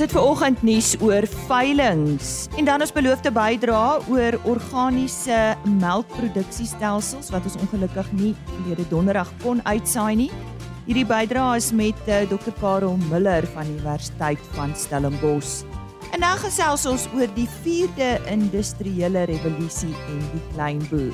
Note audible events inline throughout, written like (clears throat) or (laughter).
Ons het ver oggend nuus oor veilinge en dan ons beloofde bydra oor organiese melkproduksiestelsels wat ons ongelukkig nie verlede donderdag kon uitsaai nie. Hierdie bydra is met uh, Dr. Karel Miller van die Universiteit van Stellenbosch. En dan gesels ons oor die 4de industriële revolusie en die kleinboer.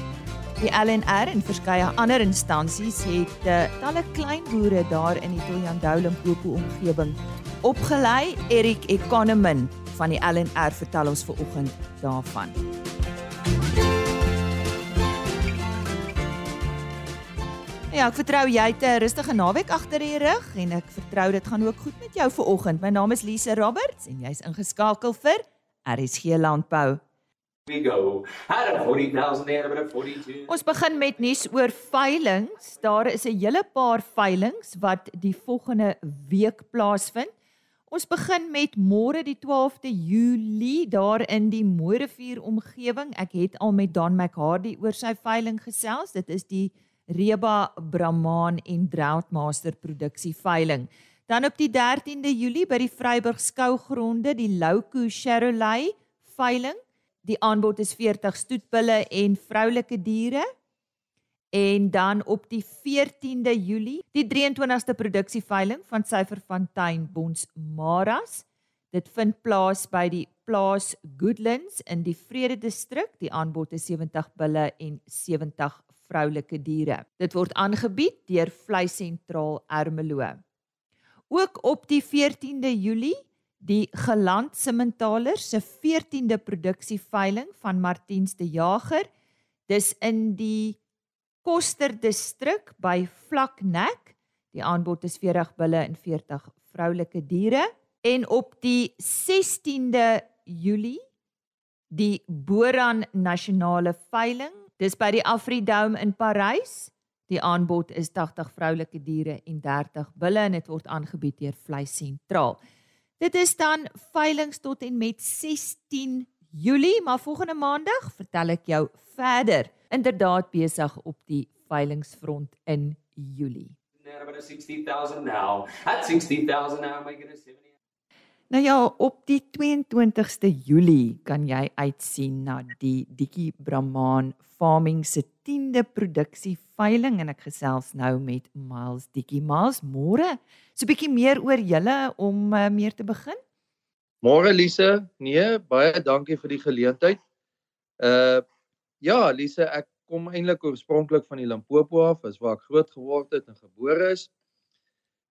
Die LNR en verskeie ander instansies het uh, talle kleinboere daar in die Toyandou Limpopo omgewing opgelei. Erik Economin van die LNR vertel ons ver oggend daarvan. Ja, ek vertrou jy het 'n rustige naweek agter die rug en ek vertrou dit gaan ook goed met jou ver oggend. My naam is Lise Roberts en jy's ingeskakel vir RSG Landbou. We go. Had a 40,000 there, but a 42. Ons begin met nuus oor veilinge. Daar is 'n hele paar veilinge wat die volgende week plaasvind. Ons begin met môre die 12de Julie daar in die Mooirivier omgewing. Ek het al met Don McHardy oor sy veiling gesels. Dit is die Reba Brahman en Droughtmaster produksie veiling. Dan op die 13de Julie by die Vryburg skougronde die Louko Chevrolet veiling. Die aanbod is 40 stoetbulle en vroulike diere en dan op die 14de Julie die 23ste produksieveiling van Syferfontein Bons Maras. Dit vind plaas by die plaas Goodlands in die Vrede distrik. Die aanbod is 70 bulle en 70 vroulike diere. Dit word aangebied deur Vleisentraal Ermelo. Ook op die 14de Julie die Geland Simmentaler se 14de produksieveiling van Martiens de Jager. Dis in die Koster distrik by Vlaknek. Die aanbod is 40 bulle en 40 vroulike diere en op die 16de Julie die Boran Nasionale Veiling. Dis by die Afridome in Parys. Die aanbod is 80 vroulike diere en 30 bulle en dit word aangebied deur Vleis Sentraal. Dit is dan veilinge tot en met 16 Julie, maar volgende maandag vertel ek jou verder inderdaad besig op die veilingsfront in Julie. Nou ja, op die 22ste Julie kan jy uitsien na die Dikkie Brahman Farming se 10de produksie veiling en ek gesels nou met Miles Dikkie. Miles, môre. So 'n bietjie meer oor julle om uh, meer te begin. Môre Lise. Nee, baie dankie vir die geleentheid. Uh ja, Lise, ek kom eintlik oorspronklik van die Limpopo af, is waar ek groot geword het en gebore is.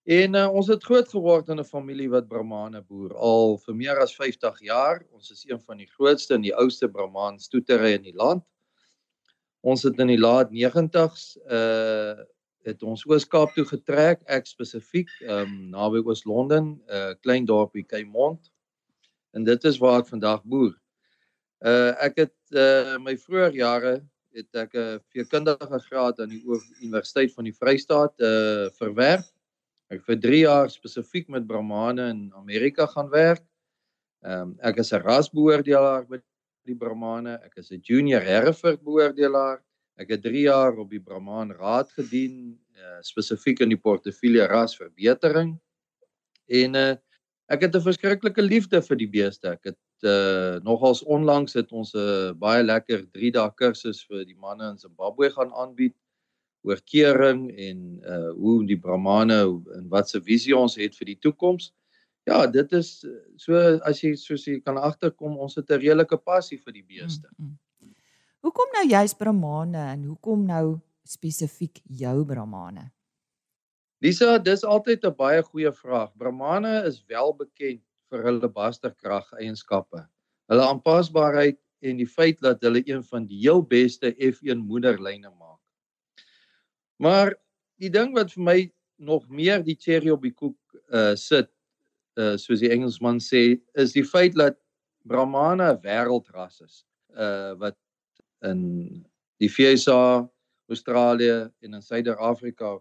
En uh, ons het groot geword in 'n familie wat Brahmane boer al vir meer as 50 jaar. Ons is een van die grootste en die oudste Brahman stoetery in die land. Ons het in die laat 90s uh het ons Oos-Kaap toe getrek, ek spesifiek, ehm um, naby Oos-London, 'n uh, klein dorpie Kaimond. En dit is waar ek vandag boer. Uh ek het uh my vroeë jare het ek 'n veekundige graad aan die Universiteit van die Vrystaat uh verwerf. Ek vir 3 jaar spesifiek met Brahmane in Amerika gaan werk. Ehm um, ek is 'n rasbeoordelaar by die Brahmane. Ek is 'n junior Hereford beoordelaar. Ek het 3 jaar op die Brahman Raad gedien, uh spesifiek in die portefeulje rasverbetering. En uh ek het 'n verskriklike liefde vir die beeste. Ek het uh nogals onlangs het ons 'n uh, baie lekker 3 dae kursus vir die manne in Zimbabwe gaan aanbied oor kering en uh hoe die Brahmane en wat se visie ons het vir die toekoms. Ja, dit is so as jy soos jy kan agterkom, ons het 'n redelike passie vir die beeste. Mm, mm. Hoekom nou juist Brahmane en hoekom nou spesifiek jou Brahmane? Lisa, dis altyd 'n baie goeie vraag. Brahmane is wel bekend vir hulle basterkrag eienskappe. Hulle aanpasbaarheid en die feit dat hulle een van die heel beste F1 moederlyne maak. Maar die ding wat vir my nog meer die cherry op die koek uh sit, uh soos die Engelsman sê, is die feit dat Brahmane 'n wêreldras is. Uh wat in die VSA, Australië en in Suider-Afrika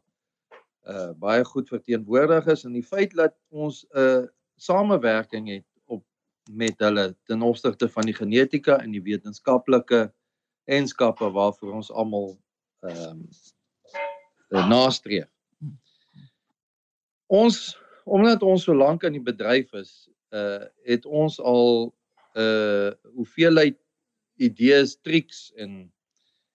uh baie goed verteenwoordig is en die feit dat ons 'n uh, samewerking het op met hulle ten opsigte van die genetika en die wetenskaplike enskappe waarvoor ons almal ehm um, nastreef. Ons omdat ons so lank in die bedryf is, uh het ons al uh hoeveelheid idees, triks en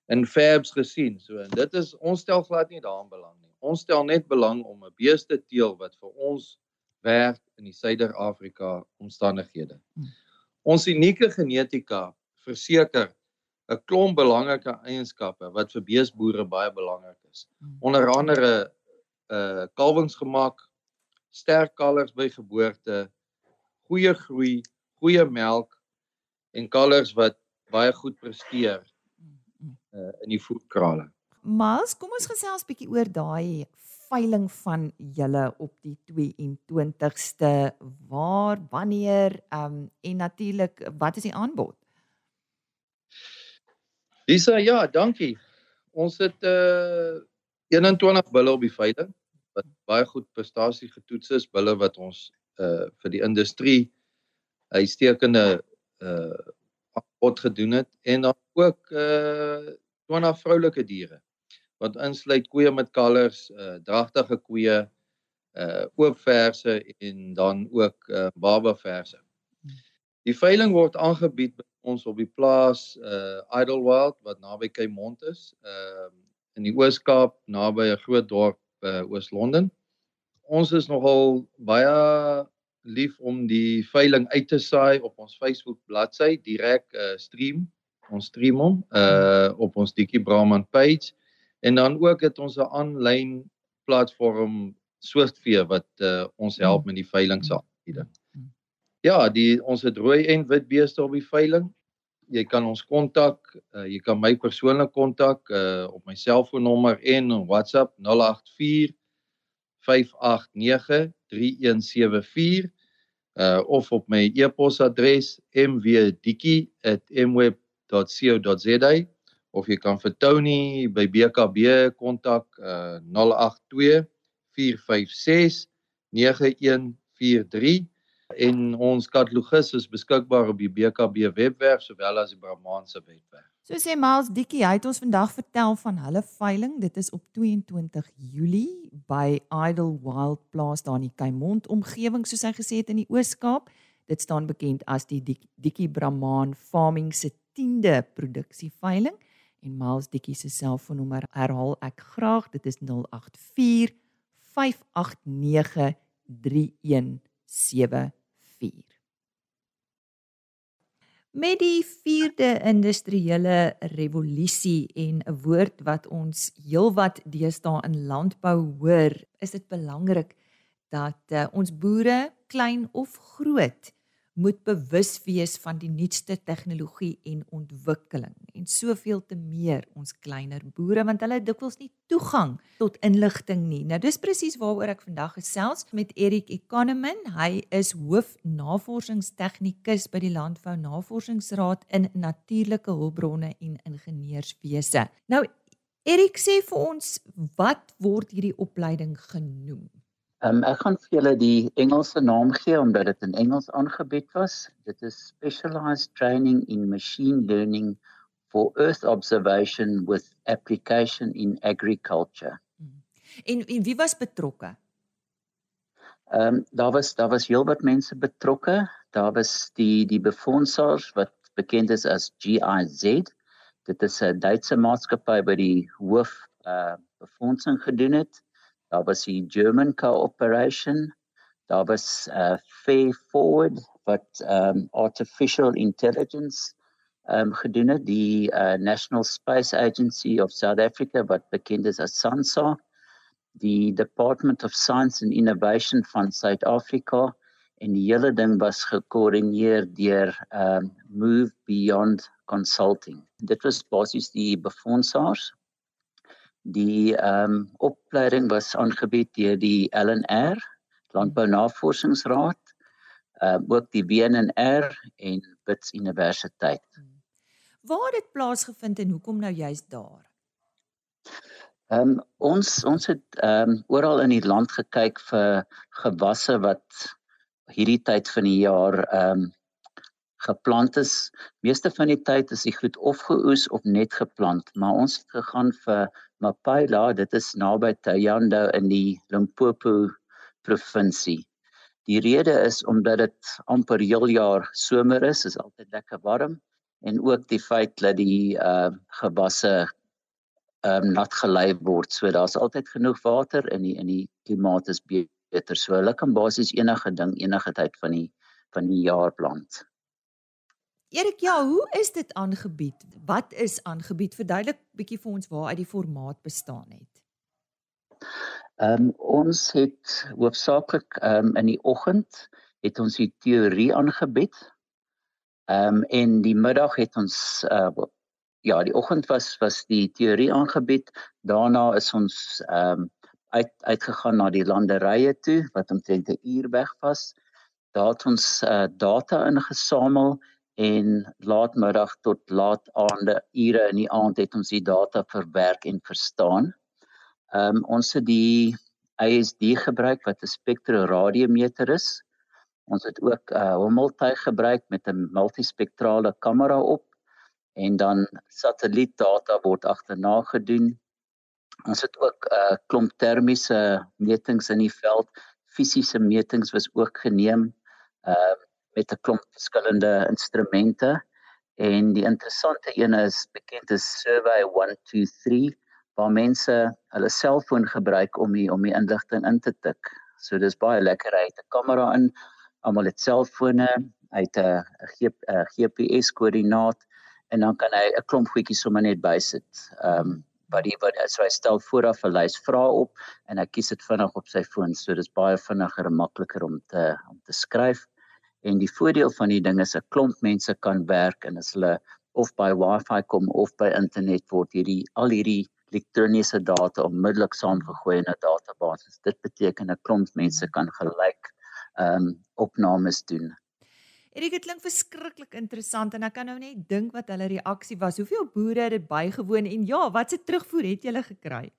en fabs gesien. So en dit is ons stel glad nie daaraan belang nie. Ons stel net belang om 'n beeste teel wat vir ons werk in die Suider-Afrika omstandighede. Hmm. Ons unieke genetika verseker 'n klomp belangrike eienskappe wat vir beesboere baie belangrik is. Hmm. Onder andere uh kalwingsgemak, sterk kalvers by geboorte, goeie groei, goeie melk en kalvers wat baie goed presteer uh in die voedkrale. Miles, kom ons gesels bietjie oor daai veiling van julle op die 22ste. Waar, wanneer, ehm um, en natuurlik, wat is die aanbod? Lisa, ja, dankie. Ons het uh 21 bulle op die veiling wat baie goed prestasie getoets is, bulle wat ons uh vir die industrie uitstekende uh aanbod gedoen het en dan ook uh 20 vroulike diere wat insluit koeie met kalvers, uh dragtige koeie, uh oopverse en dan ook uh baba verse. Die veiling word aangebied by ons op die plaas uh Idlewild wat naby Kaimond is, uh in die Oos-Kaap naby 'n groot dorp uh Oos-London. Ons is nogal baie lief om die veiling uit te saai op ons Facebook bladsy direk uh stream ons stream hom uh op ons Dikkie Brahman page en dan ook het ons 'n aanlyn platform Swiftfee wat uh ons help met die veilingsaanbieding. Ja, die ons het rooi en wit beeste op die veiling. Jy kan ons kontak, uh, jy kan my persoonlik kontak uh op my selfoonnommer en WhatsApp 084 589 3174 uh of op my e-posadres mwdikkie@mweb.co.za of jy kan vir Tony by BKB kontak uh 082 456 9143 en ons katalogus is beskikbaar op die BKB webwerf sowel as die Brahmanse webwerf. So sê Miles Dikkie, hy het ons vandag vertel van hulle veiling. Dit is op 22 Julie by Idle Wild Plaas daar in die Kaimond omgewing soos hy gesê het in die Oos-Kaap. Dit staan bekend as die Dikkie Brahman Farming se 10de produksieveiling en Miles Dikkie se selfoonnommer herhaal ek graag. Dit is 084 589 3174. Met die 4de industriële revolusie en 'n woord wat ons heelwat deesdae in landbou hoor, is dit belangrik dat uh, ons boere, klein of groot, moet bewus wees van die nuutste tegnologie en ontwikkeling en soveel te meer ons kleiner boere want hulle het dikwels nie toegang tot inligting nie. Nou dis presies waaroor ek vandag gesels met Erik Economin. Hy is hoofnavorsingstegnikus by die Landbou Navorsingsraad in natuurlike hulpbronne en ingenieurswese. Nou Erik sê vir ons wat word hierdie opleiding genoem? Um, ek gaan vir julle die Engelse naam gee omdat dit in Engels aangebied was. Dit is Specialized Training in Machine Learning for Earth Observation with Application in Agriculture. Hmm. En en wie was betrokke? Ehm um, daar was daar was heelwat mense betrokke. Daar was die die befondsers wat bekend is as GIZ. Dit is 'n Duitse maatskappy by die hoof uh befondsing gedoen het. Daar was die German Cooperation. Daar was uh Fair Forward wat um artificial intelligence um gedoen het, die uh National Space Agency of South Africa wat bekend is as SANSA, die Department of Science and Innovation van Suid-Afrika en die hele ding was gekoördineer deur um Move Beyond Consulting. Dit was basies die befondsers Die ehm um, opleiding was aangebied deur die LNR, Landbou Navorsingsraad, ehm uh, ook die WNR en Wits Universiteit. Waar het dit plaasgevind en hoekom nou juist daar? Ehm um, ons ons het ehm um, oral in die land gekyk vir gewasse wat hierdie tyd van die jaar ehm um, geplant is. Meeste van die tyd is die goed of geoes of net geplant, maar ons het gegaan vir Mapaila, dit is naby Tayando in die Limpopo provinsie. Die rede is omdat dit amper heel jaar somer is, is altyd lekker warm en ook die feit dat die uh gewasse um, nat gelei word. So daar's altyd genoeg water in die in die klimaat is beter. So hulle kan basies enige ding enige tyd van die van die jaar plant. Erik, ja, hoe is dit aangebied? Wat is aangebied? Verduidelik bietjie vir ons waar uit die formaat bestaan het. Ehm um, ons het hoofsaaklik ehm um, in die oggend het ons die teorie aangebied. Ehm um, en die middag het ons uh ja, die oggend was was die teorie aangebied. Daarna is ons ehm um, uit uitgegaan na die landerye toe wat omtrent 'n uur weg was. Daar het ons uh data ingesamel en laatmiddag tot laat aande ure in die aand het ons die data verwerk en verstaan. Ehm um, ons het die ISD gebruik wat 'n spektroradiometer is. Ons het ook 'n uh, hommeltuig gebruik met 'n multispektrale kamera op en dan satellietdata word agterna gedoen. Ons het ook 'n uh, klomp termiese metings in die veld. Fisiese metings was ook geneem. Ehm uh, met 'n klomp verskillende instrumente en die interessante een is bekend as Survey 123 waar mense hulle selfoon gebruik om die, om die inligting in te tik. So dis baie lekker hy het 'n kamera in, almal het selfone, hy het 'n GPS koördinaat en dan kan hy 'n klomp goedjies sommer net bysit. Ehm um, wat die wat so hy stel vooraf 'n lys vrae op en hy kies dit vinnig op sy foon. So dis baie vinniger en makliker om te om te skryf. En die voordeel van die ding is 'n klomp mense kan werk en as hulle of by Wi-Fi kom of by internet word hierdie al hierdie elektroniese data onmiddellik saamgegooi in 'n database. Dit beteken 'n klomp mense kan gelyk ehm um, opnames doen. Erik, dit klink verskriklik interessant en ek kan nou net dink wat hulle reaksie was. Hoeveel boere het dit bygewoon en ja, wat se terugvoer het julle gekry?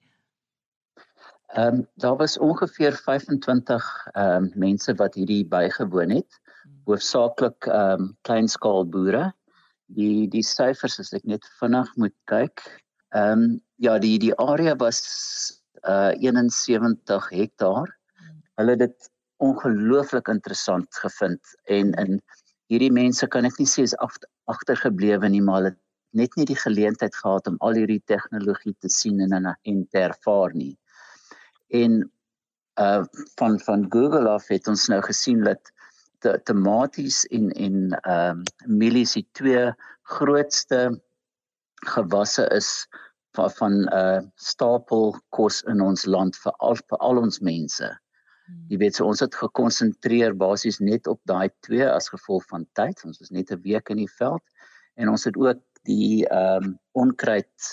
Ehm um, daar was ongeveer 25 ehm um, mense wat hierdie bygewoon het hoofsaaklik ehm um, kleinskaal boere. Die die syfers as ek net vinnig moet kyk. Ehm um, ja, die die area was uh 71 hektaar. Hulle het dit ongelooflik interessant gevind en in hierdie mense kan ek nie sê is agtergeblewe nie, maar hulle net nie die geleentheid gehad om al hierdie tegnologie te sien en en, en te ervaar nie. En uh van van Google af het ons nou gesien dat tomaties en en ehm um, mielies die twee grootste gewasse is van van 'n uh, stapel kos in ons land vir al vir al ons mense. Hmm. Jy weet so ons het gekonsentreer basies net op daai twee as gevolg van tyd. Ons was net 'n week in die veld en ons het ook die ehm um, onkruid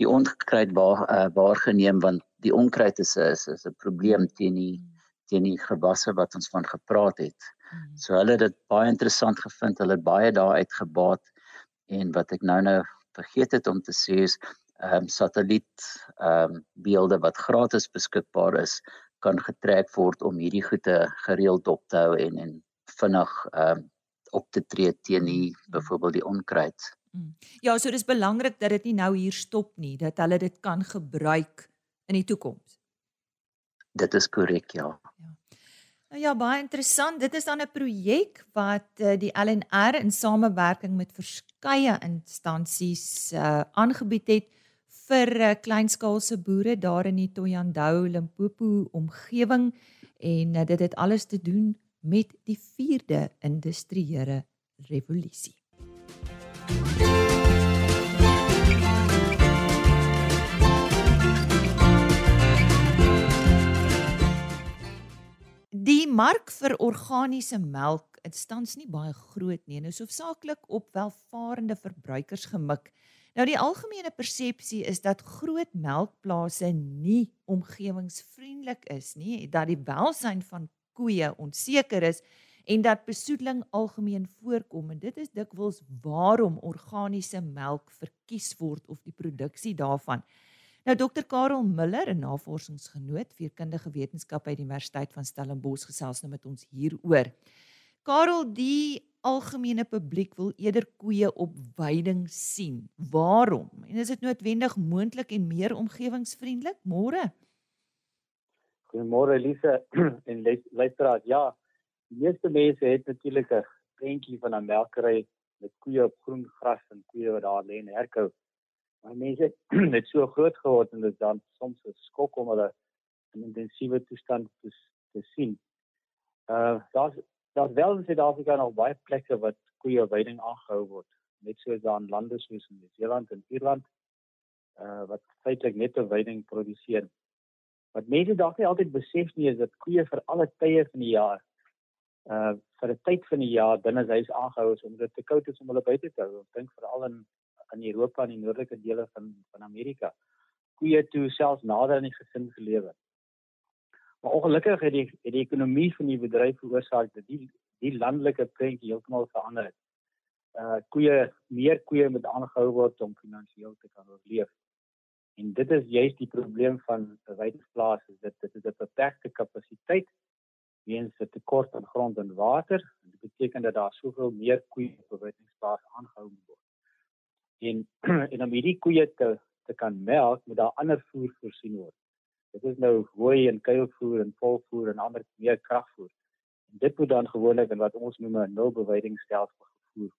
die onkruid waar uh, waargeneem want die onkruid is is, is 'n probleem teen die hmm. Teen die gewasse wat ons van gepraat het. Mm. So hulle het dit baie interessant gevind. Hulle het baie daaruit gebaat en wat ek nou nou vergeet het om te sê is ehm um, satelliet ehm um, beelde wat gratis beskikbaar is kan getrek word om hierdie goede gereeld op te hou en en vinnig ehm um, op te tree teen die mm. byvoorbeeld die onkruid. Mm. Ja, so dis belangrik dat dit nie nou hier stop nie, dat hulle dit kan gebruik in die toekoms. Dit is korrek, ja. Nou ja, baie interessant. Dit is dan 'n projek wat uh, die LNR in samewerking met verskeie instansies uh, aangebied het vir uh, kleinskaalse boere daar in die Toyandou Limpopo omgewing en uh, dit het alles te doen met die 4de industriële revolusie. Die mark vir organiese melk het tans nie baie groot nie. Nou soofsaaklik op welvarende verbruikers gemik. Nou die algemene persepsie is dat groot melkplase nie omgewingsvriendelik is nie, dat die welsyn van koeie onseker is en dat besoedeling algemeen voorkom en dit is dikwels waarom organiese melk verkies word of die produksie daarvan. Nou Dr Karel Miller, 'n navorsingsgenoot vir kundige wetenskap by die Universiteit van Stellenbosch gesels nou met ons hieroor. Karel, die algemene publiek wil eerder koeie op weiding sien. Waarom? En is dit noodwendig moontlik en meer omgewingsvriendelik? Môre. Goeiemôre Elise (clears throat) en luisteraars. Ja, die meeste mense het natuurlik 'n prentjie van 'n melkery met koeie op groen gras en koeie wat daar lê en herkou. Maar mense (clears throat) het so groot geword en dit dan soms 'n skok om hulle in intensiewe toestand te, te sien. Uh daar's daar's wel in Suid-Afrika nog baie plekke wat koeie veiding aangehou word, net soos daar in lande soos in Nieu-Seeland en Ierland uh wat feitelik net 'n veiding produseer. Wat mense dalk nie altyd besef nie is dat koeie vir alle tye van die jaar uh vir 'n tyd van die jaar binne huis aangehou is omdat dit te koud is om hulle buite te hou. Ek dink veral in in Europa en die noordelike dele van van Amerika. Koeie toe selfs nader aan die gesin gelewe. Maar ongelukkig het die het die ekonomie van die bedryf veroorsaak dat die die landelike prentjie heeltemal verander het. Uh koeie meer koeie moet aangehou word om finansiëel te kan oorleef. En dit is juist die probleem van weideplaas is dit dit is 'n beperkte kapasiteit weens 'n tekort aan grond en water. Dit beteken dat daar soveel meer koeie op 'n weideplaas aangehou moet word. En (clears throat) en om hierdie koeie te te kan melk, moet daar ander voer voorsien word. Dit is nou hooi en kuilvoer en volvoer en ander meer kragvoer. En dit moet dan gewoonlik in wat ons noem 'n nulbewydingstelsel gevoer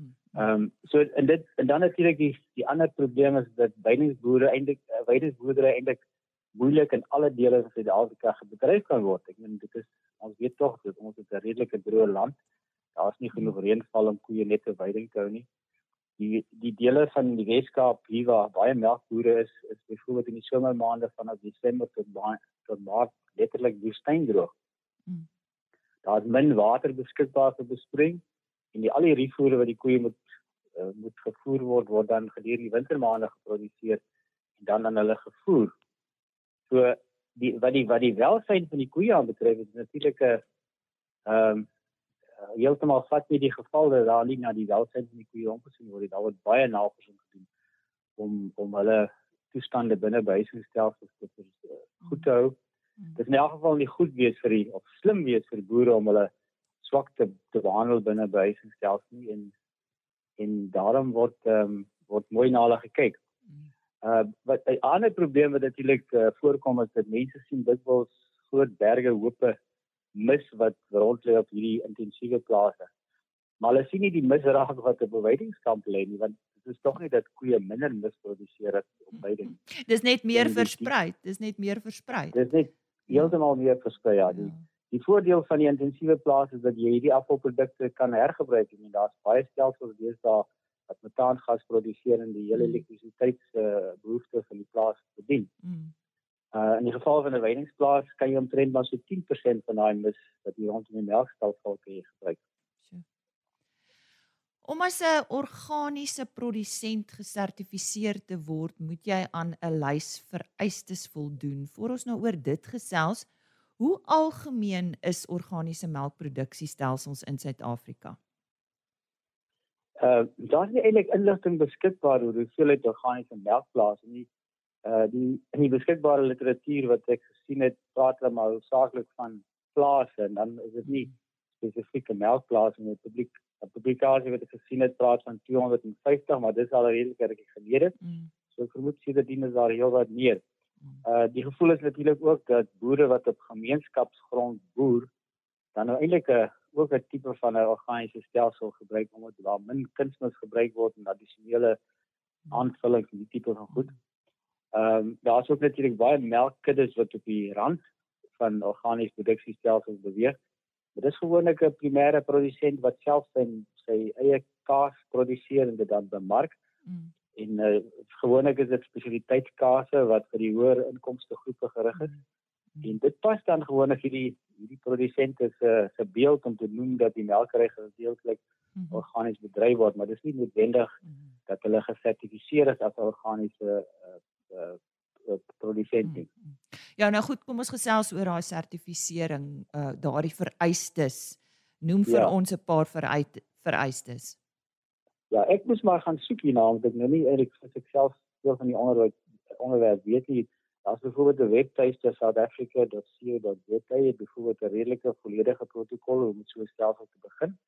Hmm. Ehm um, so en dit en dan natuurlik die die ander probleem is dat weidingsboere eintlik uh, weidingsboerdery eintlik moeilik in alle dele van Suid-Afrika gebedryf kan word. Ek meen dit is ons weet tog dat ons 'n redelike droë land. Daar's nie genoeg hmm. reënval om koeie net te weiding te hou nie. Die die dele van die Weskaap hier waar baie melkbore is, is byvoorbeeld in die somermaande van Desember tot tot Maart letterlik woestyndroog. Hmm. Daar's min water beskikbaar vir besproeiing en die al die rifoere wat die koeie moet uh, moet gevoer word word dan gedurende die wintermaande geproduseer en dan aan hulle gevoer. So die wat die wat die welsyn van die koeie aanbetref is natuurlik 'n ehm um, heeltemal vat nie die geval dat daar nie na die welsyn van die koeie omgesien word. Daar word baie navorsing gedoen om om hulle toestande binne behuisingsstelsels te uh, goed te hou. Mm. Dit is in elk geval nie goed wees vir die of slim wees vir boere om hulle swak te, te behandel binne behuisingsstelsel nie en en daarom word ehm um, word mooi na hulle gekyk. Uh wat 'n ander probleem wat natuurlik uh, voorkom is dat mense sien dikwels groot berge hoope mis wat rond lê op hierdie intensiewe plase. Maar hulle sien nie die misrag wat op beweidingskamp lê nie want dit is tog nie dat koeie minder mis produseer het op weiding. Dis net meer versprei, dis net meer versprei. Dis net heeltemal meer versprei ja. Die, ja. Die voordeel van die intensiewe plaas is dat jy hierdie afvalprodukte kan hergebruik en daar's baie stelsels deesdae wat metaangas produseer en die hele mm. elektrisiteitsbehoeftes uh, van die plaas bedien. Mm. Uh in die geval van 'n weidingsplaas kan jy omtrent maar so 10% van daai mis wat jy rondom die melkstal kan gebruik. Om as 'n organiese produsent gesertifiseer te word, moet jy aan 'n lys vereistes voldoen. Voor ons nou oor dit gesels, Hoe algemeen is organiese melkproduksiestelsels in Suid-Afrika? Uh daar is eintlik inligting beskikbaar oor hoeveelheid organiese melkplase nie. Uh die in die beskikbare literatuur wat ek gesien het, praat hulle maar saaklik van plase en dan is dit nie spesifieke melkplase in die publiek. 'n Publikasie wat ek gesien het praat van 250, maar dis al redelik reg gelede. Mm. So ek vermoed sê dat dit is daar heelwat meer. Uh die gevoel is natuurlik ook dat boere wat op gemeenskapsgrond boer dan nou eintlik 'n ook 'n tipe van 'n organiese stelsel gebruik omdat daar min kunsmis gebruik word en addisionele aanvullings en die tipe van goed. Ehm um, daar's ook natuurlik baie melkkuddes wat op die rand van organiese produksiestelsels beweeg. Dit is gewoonlik 'n primêre produsent wat self sy sy eie kaas produseer en dit dan bemark. Mm en uh, gewoonlik is dit spesialiteitskase wat vir die hoër inkomste groepe gerig is. Mm. En dit pas dan gewoonlik hierdie hierdie produsente se se beeld om te noem dat die melkery gedeeltelik mm. organies bedryf word, maar dis nie noodwendig mm. dat hulle gesertifiseer is as 'n organiese uh, uh, uh, produsent nie. Mm. Ja, nou goed, kom ons gesels oor daai sertifisering, uh, daardie vereistes. Noem vir ja. ons 'n paar vereistes. Ja, ek moes maar gaan soek hierna want ek nou nie eintlik vir myself veel van die onderwerp onderwerp weet nie. Daar's byvoorbeeld 'n webtuiste southafrica.co.za byvoorbeeld 'n redelike volledige protokol om so 'n stelsel te begin.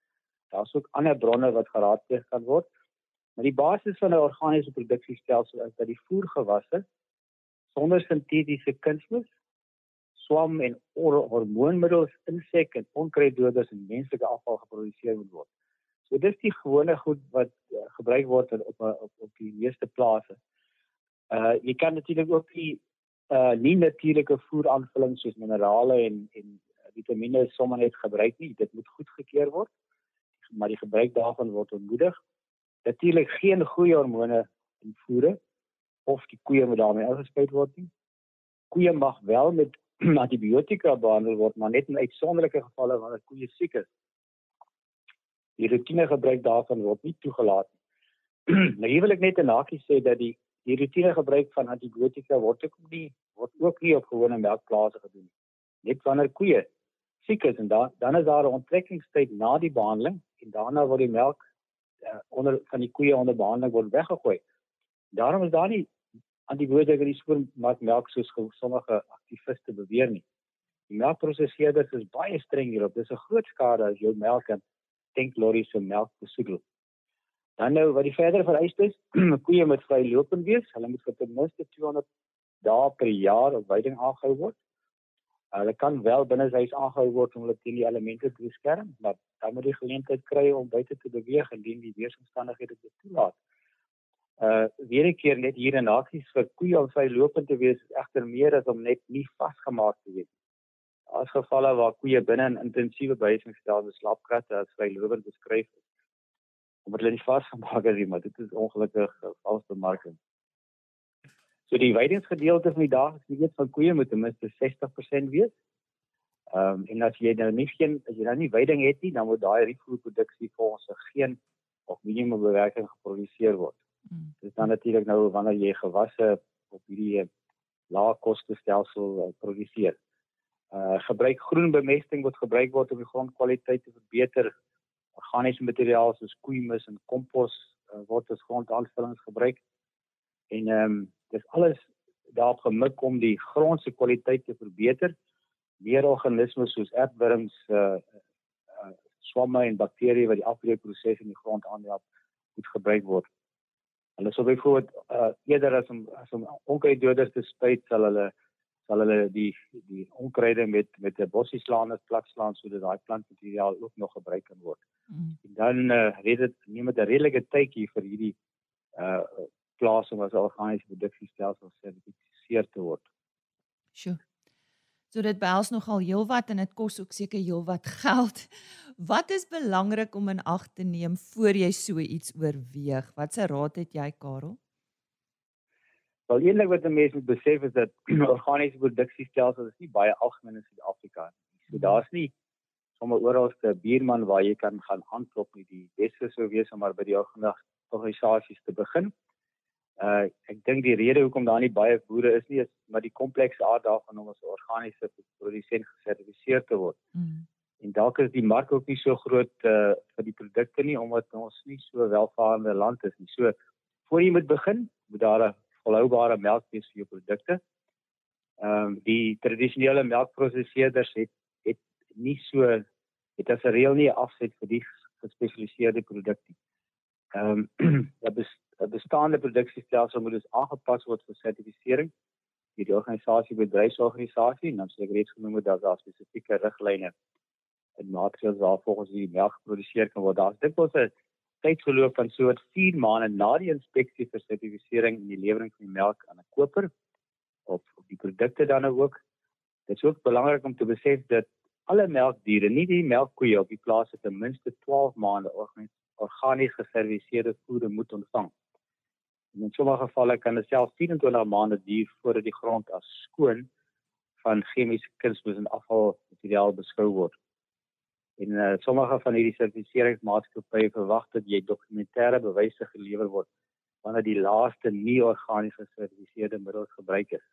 Daar's ook ander bronne wat geraadpleeg kan word. Maar die basis van 'n organiese produksiestelsel is dat die voergewasse sonder sintetiese kunsmis, swam en hor- hormoonmiddels, insek en onkruiddoders en menslike afval geproduseer moet word. So dis die gewone goed wat uh, gebruik word op op op die meeste plase. Uh jy kan natuurlik ook die uh nie natuurlike voeraanvullings soos minerale en en vitamiene sommer net gebruik nie. Dit moet goedgekeur word. Maar die gebruik daarvan word ontmoedig. Natuurlik geen goeie hormone in voere of die koeie moet daarmee ingespuit word nie. Koeie mag wel met (clears throat) antibiotika behandel word, maar net in uitsonderlike gevalle wanneer koeie siek is. Die rutine gebruik daarvan word nie toegelaat nie. (clears throat) nou hier wil ek net 'n hakie sê dat die die rutine gebruik van antibiotika word ook nie word ook nie op gewone melkplase gedoen nie. Net wanneer koeie siek is en dan dan is daar 'n onttrekkingstyd na die behandeling en daarna word die melk uh, onder van die koeie onder behandeling word weggegooi. Daarom is daar nie antibiotika in die supermark melk soos ge- sommige aktiviste beweer nie. Die melkprosesseerders is baie streng hierop. Dis 'n groot skade as jou melk en tanklorries se melk besoedel. Dan nou wat die verdere vereistes, (clears throat) koeie moet vrylopend wees. Hulle moet vir ten minste 200 dae per jaar op veiding aangehou word. Hulle kan wel binne huis aangehou word om hulle teen die elemente te beskerm, maar dan moet die geleentheid kry om buite te beweeg indien die weeromstandighede dit toelaat. Uh weer 'n keer net hier in aksies vir koeie om vrylopend te wees is egter meer as om net nie vasgemaak te wees. Daar's gevalle waar koeie binne in intensiewe behuisingsstelsel met slaapkratte as vrylopend beskryf is. Omdat hulle nie vasgemaak is nie, maar dit is ongelukkig 'n vals bemarking. So die weidingsgedeelte van die daaglikse dieet van koeie moet ten minste 60% wees. Ehm um, en as jy nou nie geen as jy nou nie weiding het nie, dan moet daai rietvoerproduksie volgens 'n geen of minimum bewerking geproduseer word. Mm. Dis dan natuurlik nou wanneer jy gewasse op hierdie eh, lae koste stelsel uh, produseer. Uh gebruik groen bemesting wat gebruik word om die grondkwaliteit te verbeter. Organiese materiaal soos koeimis en kompos uh, word as grondaanvullings gebruik. En ehm um, dis alles daarop gemik om die grond se kwaliteit te verbeter. Meer organismes soos aardwurms, uh, uh swamme en bakterieë wat die afbreekproses in die grond aanhelp, moet gebruik word. Hulle sou byvoorbeeld uh, eerder as om as om onkruiddoders te spuit sal hulle sal hulle die die onkruide met met 'n bossie slaan of plat slaan sodat daai plantmateriaal ook nog gebruik kan word. Mm. En dan uh, red dit neem dit 'n redelike tydjie vir hierdie uh plaas om as 'n organiese produksiestelsel gesertifiseer te word. Sjoe. So dit behels nogal heelwat en dit kos ook seker heelwat (laughs) geld. Wat is belangrik om in ag te neem voor jy so iets oorweeg? Watse raad het jy, Karel? Wel eintlik wat 'n mens moet besef is dat (clears throat) organiese produksiestelsels is nie baie algemeen in Suid-Afrika nie. So daar's nie sommer oralste buurman waar jy kan gaan aanklop nie. Die beste sou wees om maar by die organisasies te begin. Uh ek dink die rede hoekom daar nie baie boere is nie is maar die komplekse aard daarvan om as 'n organiese produsent gesertifiseer te word. Mm. En dalk is die mark ook nie so groot uh vir die produkte nie omdat ons nie so welvarende land is nie. So voor jy moet begin, moet daar 'n volhoubare melk wees vir jou produkte. Ehm um, die tradisionele melkprosesseerders het het nie so het as 'n reël nie 'n afset vir die gespesialiseerde produk nie. Ehm (clears throat) um, 'n bes, bestaande produksiestelsel moet dus aangepas word vir sertifisering deur die organisasie bedryfsorganisasie en dan soos ek reeds genoem het, daar is spesifieke riglyne en maatreëls waar volgens die melk geproduseer kan word. Daar's dikwels 'n tydsverloop van so 4 maande na die inspeksie vir sertifisering en die lewering van die melk aan 'n koper of of die produkte dan nou ook. Dit is ook belangrik om te besef dat alle melkdiere, nie die melkkoeie op die plaas het ten minste 12 maande organies geserviseerde voere moet ontvang. En in sommige gevalle kan dit selfs 24 maande duur voordat die grond as skoon van chemiese kunsmis en afvalmateriaal beskou word. En uh, sommige van hierdie sertifiseringsmaatskappye verwag dat jy dokumentêre bewyse gelewer word wanneer die laaste nie organies gesertifiseerde middels gebruik is.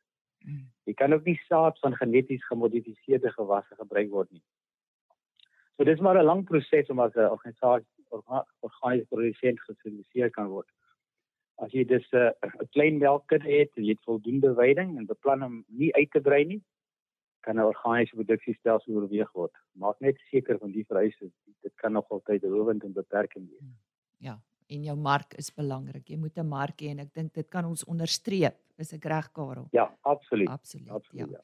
Mm. Jy kan ook nie saad van geneties gemodifiseerde gewasse gebruik word nie. So dis maar 'n lang proses om as 'n organisasie orga, organiese produsent gesertifiseer kan word. As jy dus 'n uh, klein melkkudde het en jy het voldoende weiding en beplan om nie uit te brei nie, kan 'n organiese produksiestelsel oorweeg word. Maak net seker van die vereistes. Dit kan nog altyd rowend en beperkend wees. Ja, en jou mark is belangrik. Jy moet 'n mark hê en ek dink dit kan ons onderstreep. Is ek reg, Karel? Ja, absoluut. Absoluut. Absoluut. Ja. Ja.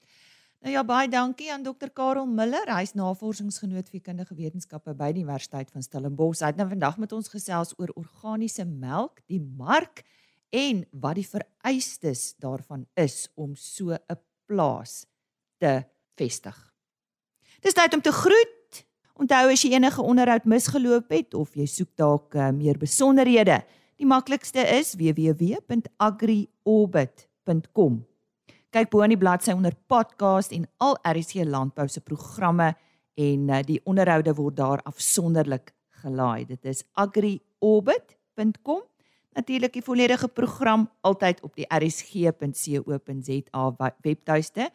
Nou ja, baie dankie aan Dr. Karel Miller. Hy's navorsingsgenoot vir kundige wetenskappe by die Universiteit van Stellenbosch. Hy het nou vandag met ons gesels oor organiese melk, die mark en wat die vereistes daarvan is om so 'n plaas te vestig. Dis tyd om te groet. Onthou as jy enige onderhoud misgeloop het of jy soek dalk uh, meer besonderhede, die maklikste is www.agriorbit.com. Kyk bo aan die bladsy onder podcast en al RC landbou se programme en uh, die onderhoude word daar afsonderlik gelaai. Dit is agriorbit.com. Natuurlik die volledige program altyd op die rsg.co.za webtuiste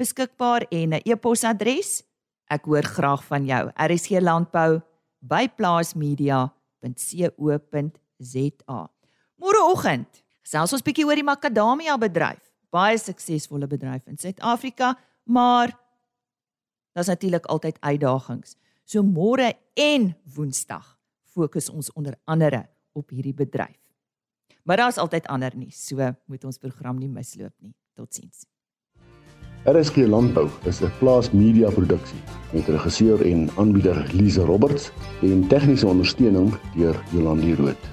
beskikbaar en 'n e-posadres. Ek hoor graag van jou. rsglandbou@plaasmedia.co.za. Môreoggend gesels ons bietjie oor die makadamia bedryf. Baie suksesvolle bedryf in Suid-Afrika, maar daar's natuurlik altyd uitdagings. So môre en Woensdag fokus ons onder andere op hierdie bedryf. Maar daar's altyd ander nuus, so moet ons program nie misloop nie. Totsiens. RSG Landbou is 'n plaas media produksie met regisseur en aanbieder Lize Roberts en tegniese ondersteuning deur Jolande Rooi.